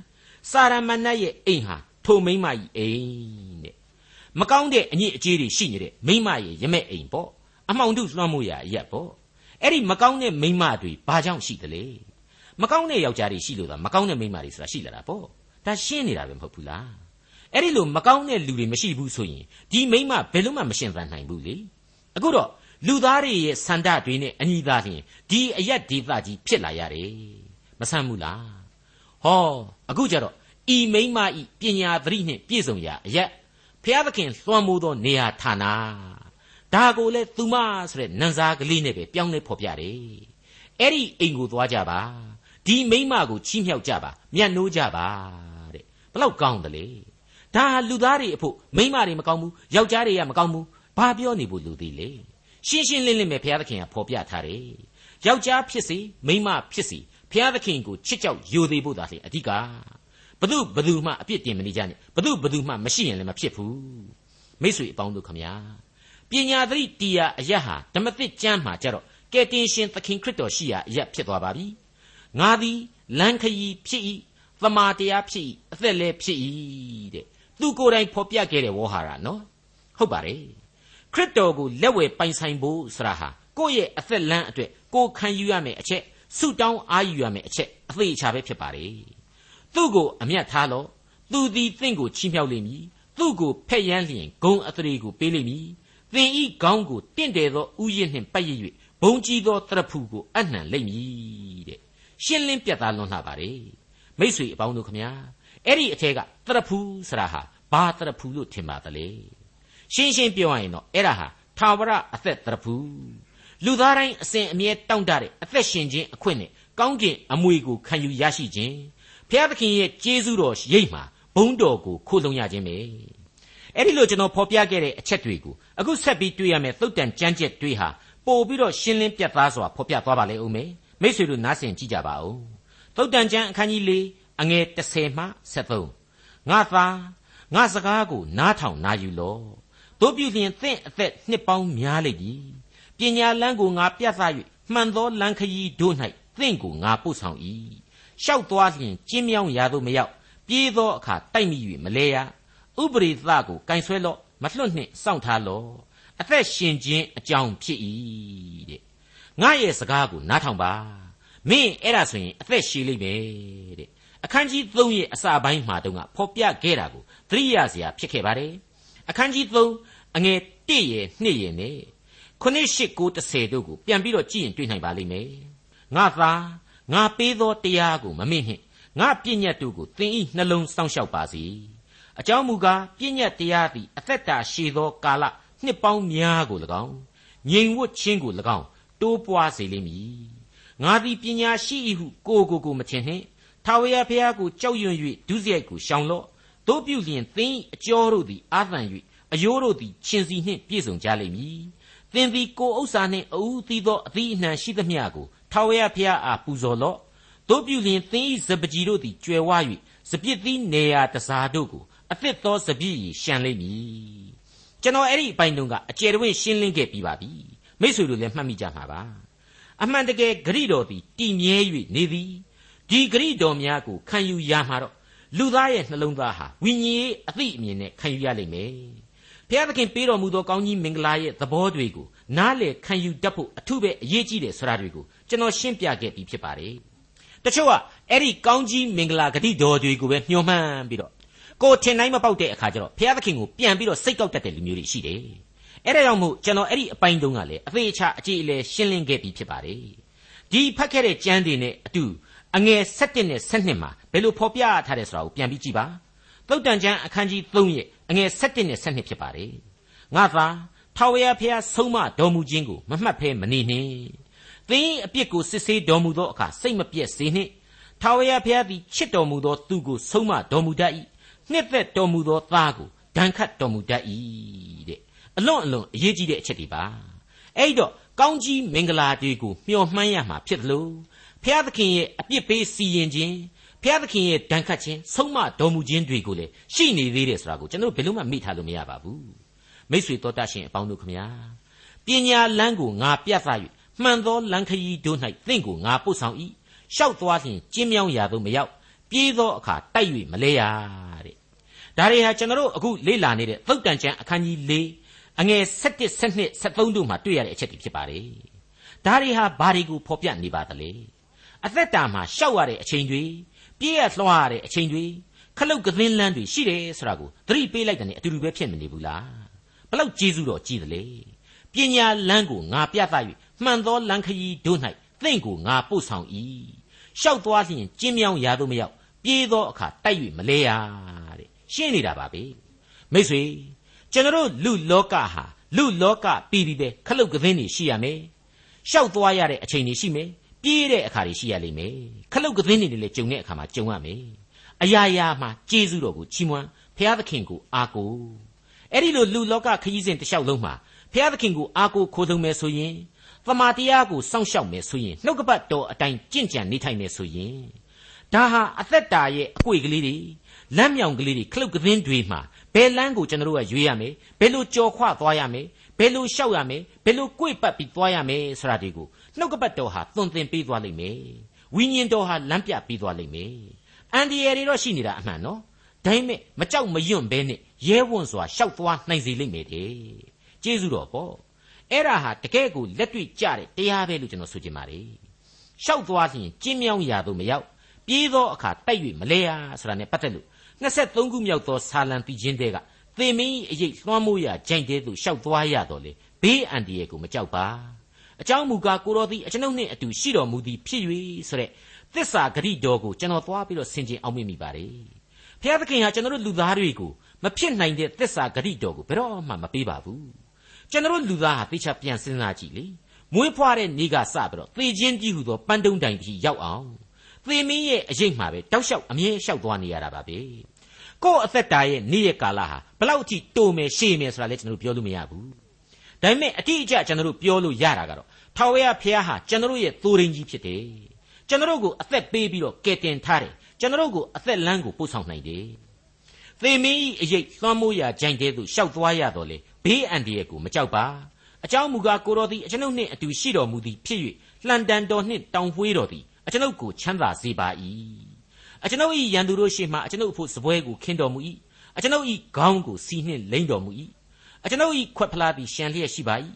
စာရမဏတ်ရဲ့အိမ်ဟာထိုမိမ့်မကြီးအိမ်တဲ့ မကောင်းတဲ့အညစ်အကြေးတွေရှိနေတဲ့မိမရဲ့ရမဲ့အိမ်ပေါ့အမှောင်တုလွှမ်းမိုးရာအရက်ပေါ့အဲ့ဒီမကောင်းတဲ့မိမတွေဘာကြောင့်ရှိသလဲမကောင်းတဲ့ယောက်ျားတွေရှိလို့သာမကောင်းတဲ့မိမတွေဆိုတာရှိလာတာပေါ့ဒါရှင်းနေတာပဲမဟုတ်ဘူးလားအဲ့ဒီလိုမကောင်းတဲ့လူတွေမရှိဘူးဆိုရင်ဒီမိမဘယ်လို့မှမရှင်းသန်နိုင်ဘူးလေအခုတော့လူသားတွေရဲ့ဆန္ဒတွေနဲ့အညီသာလျှင်ဒီအရက်ဒေသကြီးဖြစ်လာရတယ်မဆမ်းဘူးလားဟောအခုကြတော့ဤမိမဤပညာသတိနှင့်ပြည့်စုံရာအရက် ဖျားသခင်လွှမ်းမိုးသောနေရာဌာနဒါကိုလေသူမဆိုတဲ့နန်းစားကလေးနဲ့ပဲပြောင်းလဲဖော်ပြတယ်အဲ့ဒီအိမ်ကိုသွားကြပါဒီမိမကိုချီးမြှောက်ကြပါမျက်နှိုးကြပါတဲ့ဘလောက်ကောင်းတယ်လေဒါလူသားတွေအဖို့မိမတွေမကောင်းဘူးယောက်ျားတွေကမကောင်းဘူးဘာပြောနေဖို့လူသေးလေရှင်းရှင်းလင်းလင်းပဲဘုရားသခင်ကဖော်ပြထားတယ်ယောက်ျားဖြစ်စေမိန်းမဖြစ်စေဘုရားသခင်ကိုချစ်ကြောက်ယိုသေးဖို့သာလေအဓိက ဘသူဘသူမှအပြစ်တင်မနေကြနဲ့ဘသူဘသူမှမရှိရင်လည်းမဖြစ်ဘူးမိတ်ဆွေအပေါင်းတို့ခမညာပညာသတိတရားအရဟာဓမ္မသစ်ကျမ်းမှာကြတော့ကယ်တင်ရှင်သခင်ခရစ်တော်ရှိရာအရဖြစ်သွားပါပြီငါသည်လမ်းခရီးဖြစ်၏သမာတရားဖြစ်၏အသက်လည်းဖြစ်၏တဲ့သူကိုယ်တိုင်ဖော်ပြခဲ့တဲ့ဝေါ်ဟာရနော်ဟုတ်ပါတယ်ခရစ်တော်ကိုလက်ဝယ်ပိုင်ဆိုင်ဖို့ဆိုတာဟာကိုယ့်ရဲ့အသက်လမ်းအတွက်ကိုခံယူရမယ့်အချက်ဆုတောင်းအားယူရမယ့်အချက်အသေးချာပဲဖြစ်ပါလေ သူ့ကိုအမျက်ထားလို့သူသည်တင့်ကိုချီးမြှောက်လိမ့်မည်သူ့ကိုဖက်ယမ်းလျင်ဂုံအသရေကိုပေးလိမ့်မည်သင်ဤခေါင်းကိုတင့်တယ်သောဥယျာဉ်နှင့်ပတ်ရ၍ဘုံကြီးသောတရဖူကိုအနှံလိမ့်မည်တဲ့ရှင်းလင်းပြတ်သားလွန်လှပါတယ်မိษွေအပေါင်းတို့ခမညာအဲ့ဒီအထက်ကတရဖူဆိုတာဟာဘာတရဖူလို့ထင်ပါသလဲရှင်းရှင်းပြောရရင်တော့အဲ့ဒါဟာထာဝရအသက်တရဖူလူသားတိုင်းအစဉ်အမြဲတောင့်တတဲ့အသက်ရှင်ခြင်းအခွင့်နဲ့ကောင်းကျင်အမွေကိုခံယူရရှိခြင်း ဖျားသခင်ရဲ့ကျေးဇူးတော်ရိပ်မှာဘုန်းတော်ကိုခိုးလုံရခြင်းပဲအဲ့ဒီလိုကျွန်တော်ဖော်ပြခဲ့တဲ့အချက်တွေကိုအခုဆက်ပြီးတွေ့ရမယ်သုတ်တန်ကြမ်းကြက်တွေးဟာပို့ပြီးတော့ရှင်းလင်းပြတ်သားစွာဖော်ပြသွားပါလေဦးမယ်မိษွေတို့နားဆင်ကြည့်ကြပါဦးသုတ်တန်ကျမ်းအခန်းကြီး၄အငယ်30မှ73ငါသာငါစကားကိုနားထောင်နာယူလော့တို့ပြုလျင်သင့်အသက်နှစ်ပေါင်းများလိမ့်မည်ပညာလန်းကိုငါပြသ၍မှန်သောလန်းခရီးတို့၌သင့်ကိုငါပို့ဆောင်၏ ရှောက်သွားလျင်ကျင်းမြောင်းရာသို့မရောက်ပြေးသောအခါတိုက်မိ၍မလဲရဥပရိသကိုကင်ဆွဲလော့မလွတ်နှင့်စောင့်ထားလော့အသက်ရှင်ခြင်းအကြောင်းဖြစ်၏တဲ့ငါရဲ့စကားကိုနားထောင်ပါမင်းအဲ့ဒါဆိုရင်အသက်ရှည်လိမ့်မယ်တဲ့အခန်းကြီး3ရဲ့အစပိုင်းမှာတုန်းကဖော်ပြခဲ့တာကိုသတိရစရာဖြစ်ခဲ့ပါတယ်အခန်းကြီး3အငယ်1ရဲ့2ရဲ့နဲ့9 8 9 10တို့ကိုပြန်ပြီးတော့ကြည့်ရင်တွေ့နိုင်ပါလိမ့်မယ်ငါသာ ငါပေးသောတရားကိုမမေ့နှင့်ငါပြည့်ညတ်တို့ကိုသင်ဤနှလုံးစောင့်ရှောက်ပါစေအကြောင်းမူကားပြည့်ညတ်တရားသည်အသက်တာရှည်သောကာလနှစ်ပေါင်းများကို၎င်းငြိမ်ဝတ်ခြင်းကို၎င်းတိုးပွားစေလိမ့်မည်ငါသည်ပညာရှိ၏ဟုကိုကိုကိုမထင်နှင့်ထာဝရဘုရားကိုကြောက်ရွံ့၍ဒုစရိုက်ကိုရှောင်လော့တို့ပြုလျင်သင်အကျော်တို့သည်အာသံ၍အယိုးတို့သည်ရှင်စီနှင့်ပြည့်စုံကြလိမ့်မည်သင်သည်ကိုဥစ္စာနှင့်အူးသီးသောအသီးအနှံရှိသမျှကို ထာဝရဘုရားအားပူဇော်လော့တို့ပြုလျင်သင်၏စပကြီးတို့သည်ကျွယ်ဝ၍စပြစ်သီးနေရာတစားတို့ကိုအသစ်သောစပြည့်ရရှံလိမ့်မည်ကျွန်တော်အဲ့ဒီအပိုင်းတုန်းကအကျယ်တဝင့်ရှင်းလင်းခဲ့ပြီးပါပြီမိษွေတို့လည်းမှတ်မိကြမှာပါအမှန်တကယ်ဂရိတော်သည်တည်မြဲ၍နေသည်ဒီဂရိတော်များကိုခံယူရမှာတော့လူသားရဲ့နှလုံးသားဟာဝိညာဉ်ရေးအသိအမြင်နဲ့ခံယူရလိမ့်မယ်ဘုရားသခင်ပေးတော်မူသောကောင်းကြီးမင်္ဂလာရဲ့သဘောတွေကိုနားလေခံယူတတ်ဖို့အထုပဲအရေးကြီးတယ်ဆိုတာတွေကို ကျွန်တော်ရှင်းပြခဲ့ပြီးဖြစ်ပါတယ်တချို့ကအဲ့ဒီကောင်းကြီးမင်္ဂလာဂတိတော်တွေကိုပဲမျှော်မှန်းပြီးတော့ကိုထင်တိုင်းမပေါက်တဲ့အခါကျတော့ဘုရားသခင်ကိုပြန်ပြီးတော့စိတ်ကောက်တတ်တဲ့လူမျိုးတွေရှိတယ်အဲ့ဒါကြောင့်မို့ကျွန်တော်အဲ့ဒီအပိုင်းတုန်းကလည်းအသေးအချာအကြည့်အလဲရှင်းလင်းခဲ့ပြီးဖြစ်ပါတယ်ဒီဖတ်ခဲ့တဲ့ကျမ်းတွေနဲ့အတူအငယ်7နဲ့7မှာဘယ်လိုဖော်ပြထားတယ်ဆိုတာကိုပြန်ပြီးကြည့်ပါသုတ်တန်ကျမ်းအခန်းကြီး3ရဲ့အငယ်7နဲ့7ဖြစ်ပါတယ်ငါသာထာဝရဘုရားဆုံးမတော်မူခြင်းကိုမမှတ်ဖဲမနေနှင့် သင်အပြစ်ကိုစစ်ဆေးတော်မူသောအခါစိတ်မပြည့်စေနှင့်ထာဝရဘုရားသည်ချစ်တော်မူသောသူကိုဆုံးမတော်မူတတ်၏နှစ်သက်တော်မူသောသားကိုဒဏ်ခတ်တော်မူတတ်၏တဲ့အလွန်အလွန်အရေးကြီးတဲ့အချက်တွေပါအဲ့တော့ကောင်းကြီးမင်္ဂလာတွေကိုမျှော်မှန်းရမှာဖြစ်တယ်လို့ဖျားသခင်ရဲ့အပြစ်ပေးစီရင်ခြင်းဖျားသခင်ရဲ့ဒဏ်ခတ်ခြင်းဆုံးမတော်မူခြင်းတွေကိုလည်းရှိနေသေးတယ်ဆိုတာကိုကျွန်တော်ဘယ်လို့မှမေ့ထားလို့မရပါဘူးမိษွေတော်တတ်ရှင်အပေါင်းတို့ခမညာပညာလန်းကိုငါပြသ၍ မှန်သောလမ်းခရီးတို့၌သင်ကိုငါပို့ဆောင်၏ရှောက်သွားလျင်ကျင်းမြောင်းရာသို့မရောက်ပြေးသောအခါတိုက်၍မလဲရတဲ့ဒါတွေဟာကျွန်တော်တို့အခုလေ့လာနေတဲ့သုတ်တန်ကျမ်းအခန်းကြီး၄အငယ်7 7 73တို့မှာတွေ့ရတဲ့အချက်တွေဖြစ်ပါတယ်ဒါတွေဟာဘာတွေကိုဖော်ပြနေပါသလဲအသက်တာမှာရှောက်ရတဲ့အချိန်တွေပြေးရလွှားရတဲ့အချိန်တွေခလုတ်ကသင်းလန်းတွေရှိတယ်ဆိုတာကိုသတိပေးလိုက်တဲ့အတူတူပဲဖြစ်မနေဘူးလားဘလောက်ကျေးဇူးတော်ကြီးသလဲပညာလန်းကိုငါပြသ၍ မှန်သောလမ်းခရီးတို့၌သင်ကိုငါပို့ဆောင်၏ရှောက်သွားလျင်ကျင်းမြောင်းရာသို့မရောက်ပြေးသောအခါတိုက်၍မလဲရတဲ့ရှင်းနေတာပါပဲမိတ်ဆွေကျွန်တော်လူလောကဟာလူလောကပြီးပြီးပဲခလုတ်ကသင်းတွေရှိရမယ်ရှောက်သွားရတဲ့အချိန်တွေရှိမယ်ပြေးတဲ့အခါတွေရှိရလိမ့်မယ်ခလုတ်ကသင်းတွေလည်းကြုံတဲ့အခါမှာကြုံရမယ်အရာရာမှာကျေးဇူးတော်ကိုချီးမွမ်းဘုရားသခင်ကိုအားကိုးအဲ့ဒီလိုလူလောကခရီးစဉ်တစ်လျှောက်လုံးမှာဘုရားသခင်ကိုအားကိုးခိုးဆုံးမယ်ဆိုရင် သမာတရားကိုစောင့်ရှောက်မယ်ဆိုရင်နှုတ်ကပတ်တော်အတိုင်းကြင့်ကြံနေထိုင်မယ်ဆိုရင်ဒါဟာအသက်တာရဲ့အကွေကလေးတွေလမ်းမြောင်ကလေးတွေခလုတ်ကသင်းတွေမှာဘယ်လမ်းကိုကျွန်တော်တို့ကရွေးရမယ်ဘယ်လိုကြော်ခွသွားရမယ်ဘယ်လိုလျှောက်ရမယ်ဘယ်လိုကြွေပတ်ပြီးသွားရမယ်ဆိုတာတွေကိုနှုတ်ကပတ်တော်ဟာသွန်သင်ပေးသွားလိမ့်မယ်ဝိညာဉ်တော်ဟာလမ်းပြပေးသွားလိမ့်မယ်အန်ဒီရယ်တွေတော့ရှိနေတာအမှန်နော်ဒါပေမဲ့မကြောက်မရွံ့ဘဲနဲ့ရဲဝံ့စွာရှောက်သွားနိုင်စေလိမ့်မယ်တဲ့ကျေးဇူးတော်ပေါ့ အဲ့ဒါဟာတကယ်ကိုလက်တွေ့ကြတဲ့တရားပဲလို့ကျွန်တော်ဆိုချင်ပါတယ်ရှောက်သွားရင်ကျင်းမြောင်းရာသို့မရောက်ပြေးသောအခါတိုက်၍မလဲရဆိုတာ ਨੇ ပတ်သက်လို့23ခုမြောက်သောဆာလံပြီးခြင်းတဲ့ကသေမင်းအရေးလွှမ်းမိုးရကြိုင်တဲ့သူရှောက်သွားရတော့လေဘေးအန္တရာယ်ကိုမကြောက်ပါအကြောင်းမူကားကိုတော်သည်အကျွန်ုပ်နှင့်အတူရှိတော်မူသည်ဖြစ်၍ဆိုတဲ့သစ္စာဂရိတော်ကိုကျွန်တော်သွားပြီးတော့ဆင်ခြင်အောင်မိမိပါတယ်ဘုရားသခင်ဟာကျွန်တော်တို့လူသားတွေကိုမဖြစ်နိုင်တဲ့သစ္စာဂရိတော်ကိုဘယ်တော့မှမပေးပါဘူး ကျွန်တော်လူသားဟာသိချပြန်စဉ်းစားကြည့်လေမွေးဖွားတဲ့နေ့ကစပြီးတော့သေခြင်းကြီးဟူသောပန်းတုံးတိုင်ကြီးရောက်အောင်သေမင်းရဲ့အရေးမှာပဲတောက်လျှောက်အမြဲလျှောက်သွားနေရတာပါပဲကို့အသက်တာရဲ့နေ့ရက်ကာလဟာဘလောက်အထိတိုမယ်ရှည်မယ်ဆိုတာလည်းကျွန်တော်ပြောလို့မရဘူးဒါပေမဲ့အတိအကျကျွန်တော်ပြောလို့ရတာကတော့ထာဝရဘုရားဟာကျွန်တော်ရဲ့သိုးရင်းကြီးဖြစ်တယ်ကျွန်တော်ကိုအသက်ပေးပြီးတော့ကယ်တင်ထားတယ်ကျွန်တော်ကိုအသက်လမ်းကိုပို့ဆောင်နိုင်တယ်သေမင်းဤအရေးလွှမ်းမိုးရာကြိုင်တဲ့သူရှောက်သွားရတော့လေ ဘေးအန္တရာယ်ကိုမကြောက်ပါအကြောင်းမူကားကိုတော်သည်အကျွန်ုပ်နှင့်အတူရှိတော်မူသည်ဖြစ်၍လှန်တန်တော်နှင့်တောင်ဖွေးတော်သည်အကျွန်ုပ်ကိုချမ်းသာစေပါ၏အကျွန်ုပ်၏ရန်သူတို့ရှေ့မှအကျွန်ုပ်အဖို့စပွဲကိုခင်းတော်မူ၏အကျွန်ုပ်၏ခေါင်းကိုစီနှင့်လိမ့်တော်မူ၏အကျွန်ုပ်၏ခွက်ဖလားသည်ရှံလျက်ရှိပါ၏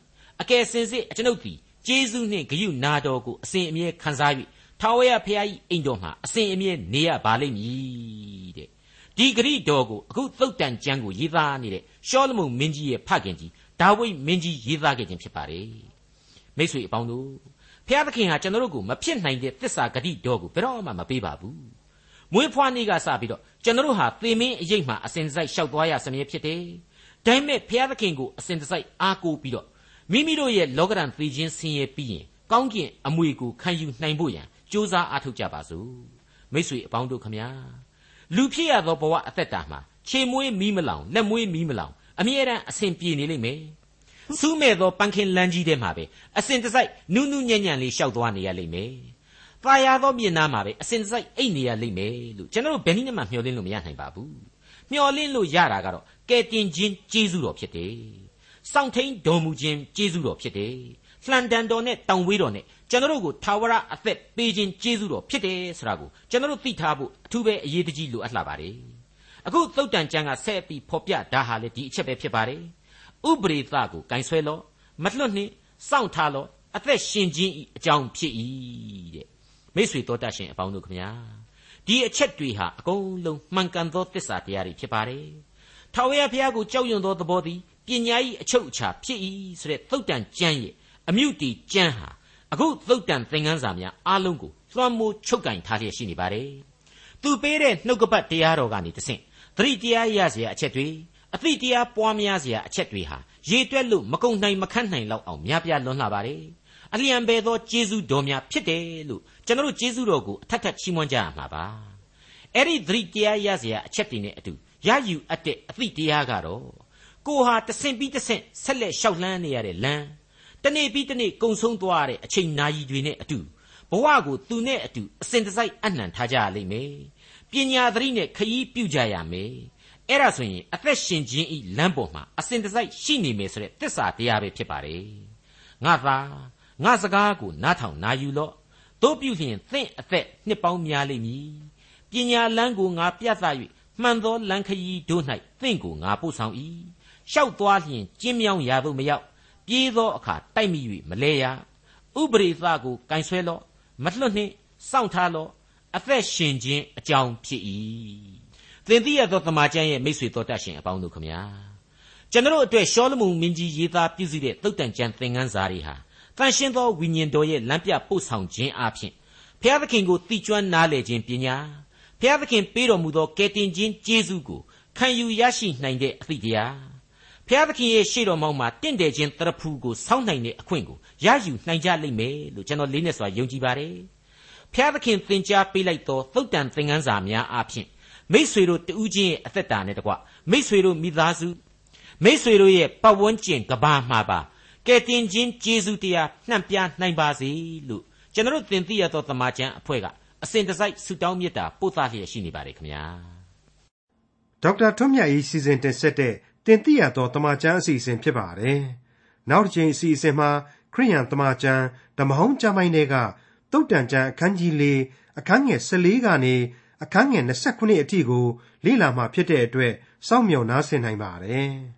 အကယ်စင်စစ်အကျွန်ုပ်သည်ကျေးဇူးနှင့်ဂရုနာတော်ကိုအစဉ်အမြဲခံစား၍ထာဝရဘုရား၏အိမ်တော်မှာအစဉ်အမြဲနေရပါလိမ့်မည်တဲ့ ဒီဂရိတော်ကိုအခုသုတ်တန်ကျမ်းကိုရေးသားနေတဲ့ရှောလမုန်မင်းကြီးရဲ့ဖခင်ကြီးဒါဝိဒ်မင်းကြီးရေးသားခဲ့ခြင်းဖြစ်ပါတယ်မိတ်ဆွေအပေါင်းတို့ဘုရားသခင်ဟာကျွန်တော်တို့ကိုမဖြစ်နိုင်တဲ့သစ္စာဂတိတော်ကိုဘယ်တော့မှမပေးပါဘူးမွေးဖွားနေ့ကစပြီးတော့ကျွန်တော်တို့ဟာသေမင်းအရေးမှအစဉ်တစိုက်ရှောက်သွားရစမြဲဖြစ်တယ်ဒါပေမဲ့ဘုရားသခင်ကိုအစဉ်တစိုက်အားကိုးပြီးတော့မိမိတို့ရဲ့လောကရန်သေခြင်းဆင်းရဲပြီးရင်ကောင်းကင်အမွေကိုခံယူနိုင်ဖို့ရန်ကြိုးစားအားထုတ်ကြပါစို့မိတ်ဆွေအပေါင်းတို့ခမညာ လူဖြစ်ရသောဘဝအသက်တာမှာခြေမွေးမီးမလောင်လက်မွေးမီးမလောင်အမြဲတမ်းအစဉ်ပြေနေလိမ့်မယ်စူးမဲ့သောပန်းခင်းလမ်းကြီးထဲမှာပဲအစဉ်တစိုက်နူးနူးညံ့ညံ့လေးရှောက်သွားနေရလိမ့်မယ်။ပါရသောမြေနားမှာပဲအစဉ်တစိုက်အိတ်နေရလိမ့်မယ်လို့ကျွန်တော်တို့ဘယ်နည်းမှမျှော်လင့်လို့မရနိုင်ပါဘူး။မျှော်လင့်လို့ရတာကတော့ကဲတင်ခြင်းကျေးဇူးတော်ဖြစ်တယ်။စောင့်ထိန်တော်မူခြင်းကျေးဇူးတော်ဖြစ်တယ်။လှန်တန်တော်နဲ့တောင်ဝေးတော်နဲ့ ကျွန်တော်တို့ကိုထာဝရအသက်ပေးခြင်းကျေးဇူးတော်ဖြစ်တယ်ဆိုတာကိုကျွန်တော်တို့သိထားဖို့အထူးပဲအရေးတကြီးလိုအပ်လာပါတယ်အခုသုတ်တန်ကျမ်းကဆက်ပြီးဖော်ပြဒါဟာလေဒီအချက်ပဲဖြစ်ပါတယ်ဥပရိသကိုဂင်ဆွဲလို့မလွတ်နှင့်စောင့်ထားလို့အသက်ရှင်ခြင်းဤအကြောင်းဖြစ်၏တဲ့မိတ်ဆွေတော်တတ်ရှင်အပေါင်းတို့ခမညာဒီအချက်တွေဟာအကုန်လုံးမှန်ကန်သောသစ္စာတရားတွေဖြစ်ပါတယ်ထာဝရဘုရားကိုကြောက်ရွံ့သောသဘောသည်ပညာ၏အချုပ်အခြာဖြစ်၏ဆိုတဲ့သုတ်တန်ကျမ်းရဲ့အမြုတီကျမ်းဟာ အခုသုတ်တံသင်ခန်းစာများအားလုံးကိုလွှမ်းမိုးချုပ်ကင်ထားလျက်ရှိနေပါတယ်။သူပေးတဲ့နှုတ်ကပတ်တရားတော်ကနေတဆင့်သတိတရားရစရာအချက်တွေအသိတရားပွားများစရာအချက်တွေဟာရေတွက်လို့မကုန်နိုင်မခန့်နိုင်လောက်အောင်များပြားလွန်းလာပါတယ်။အလျံပဲသောကျေးဇူးတော်များဖြစ်တယ်လို့ကျွန်တော်တို့ကျေးဇူးတော်ကိုအထက်ထက်ချီးမွမ်းကြရမှာပါ။အဲ့ဒီသတိတရားရစရာအချက်တွေနဲ့အတူရယူအပ်တဲ့အသိတရားကတော့ကိုဟာတဆင့်ပြီးတဆင့်ဆက်လက်လျှောက်လှမ်းနေရတဲ့လမ်း တနေ့ပြီးတနေ့ကုံဆုံးသွားတဲ့အချိန်နာရီတွေနဲ့အတူဘဝကိုသူနဲ့အတူအစဉ်တစိုက်အနှံထားကြရလိမ့်မယ်ပညာသတိနဲ့ခရီးပြုကြရမယ်အဲ့ဒါဆိုရင်အသက်ရှင်ခြင်းဤလမ်းပေါ်မှာအစဉ်တစိုက်ရှိနေမယ်ဆိုတဲ့သစ္စာတရားပဲဖြစ်ပါတယ်ငါသာငါစကားကိုနားထောင်နာယူလော့တို့ပြုလျင်သင့်အသက်နှစ်ပေါင်းများလိမ့်မည်ပညာလမ်းကိုငါပြသ၍မှန်သောလမ်းခရီးတို့၌သင့်ကိုငါပို့ဆောင်၏ရှောက်သွားလျင်ကျင်းမြောင်းရာသို့မရောက် ပြေးသောအခါတိုက်မိ၍မလဲရဥပရိသကိုကင်ဆွဲလော့မလွတ်နှင့်စောင့်ထားလော့အသက်ရှင်ခြင်းအကြောင်းဖြစ်၏သင်သိရသောတမန်ကျမ်းရဲ့မိတ်ဆွေတော်တတ်ရှင်အပေါင်းတို့ခမညာကျွန်တော်အတွက်ရှောလမုန်မင်းကြီးရေးသားပြုစုတဲ့သုတ်တန်ကျမ်းသင်ခန်းစာတွေဟာတန်ရှင်းသောဝိညာဉ်တော်ရဲ့လမ်းပြပို့ဆောင်ခြင်းအပြင်ဖျားသခင်ကိုတိကျွမ်းနားလည်ခြင်းပညာဖျားသခင်ပေးတော်မူသောကယ်တင်ခြင်းကျေးဇူးကိုခံယူရရှိနိုင်တဲ့အသည့်တရား ဖျားသခင်ရဲ့ရှေ့တော်မှောက်မှာတင့်တယ်ခြင်းတရဖူကိုစောင့်နိုင်တဲ့အခွင့်ကိုရယူနိုင်ကြလိမ့်မယ်လို့ကျွန်တော်လေးနဲ့စွာယုံကြည်ပါတယ်ဖျားသခင်သင်ကြားပေးလိုက်သောသုတ်တန်သင်ခန်းစာများအပြင်မိษွေတို့တူးချင်းရဲ့အသက်တာနဲ့တကွမိษွေတို့မိသားစုမိษွေတို့ရဲ့ပတ်ဝန်းကျင်ကဘာမှာပါကဲတင်ချင်းကျေးဇူးတရားနှံ့ပြနိုင်ပါစေလို့ကျွန်တော်သင်သိရသောတမန်ကျန်အဖွဲ့ကအစဉ်တစိုက်ဆုတောင်းမေတ္တာပို့သလျက်ရှိနေပါတယ်ခင်ဗျာဒေါက်တာထွန်းမြတ်၏စီစဉ်တင်ဆက်တဲ့ တင်ပြရသောတမန်ကျန်အစီအစဉ်ဖြစ်ပါတယ်နောက်တစ်ချိန်အစီအစဉ်မှာခရိယန်တမန်ကျန်ဓမ္မဟောင်းကျမ်းပိုင်းတွေကတုတ်တန်ကျန်အခန်းကြီး၄အခန်းငယ်၁၄ကနေအခန်းငယ်29အထိကိုလေ့လာမှဖြစ်တဲ့အတွက်စောင့်မျှော်နားဆင်နိုင်ပါတယ်။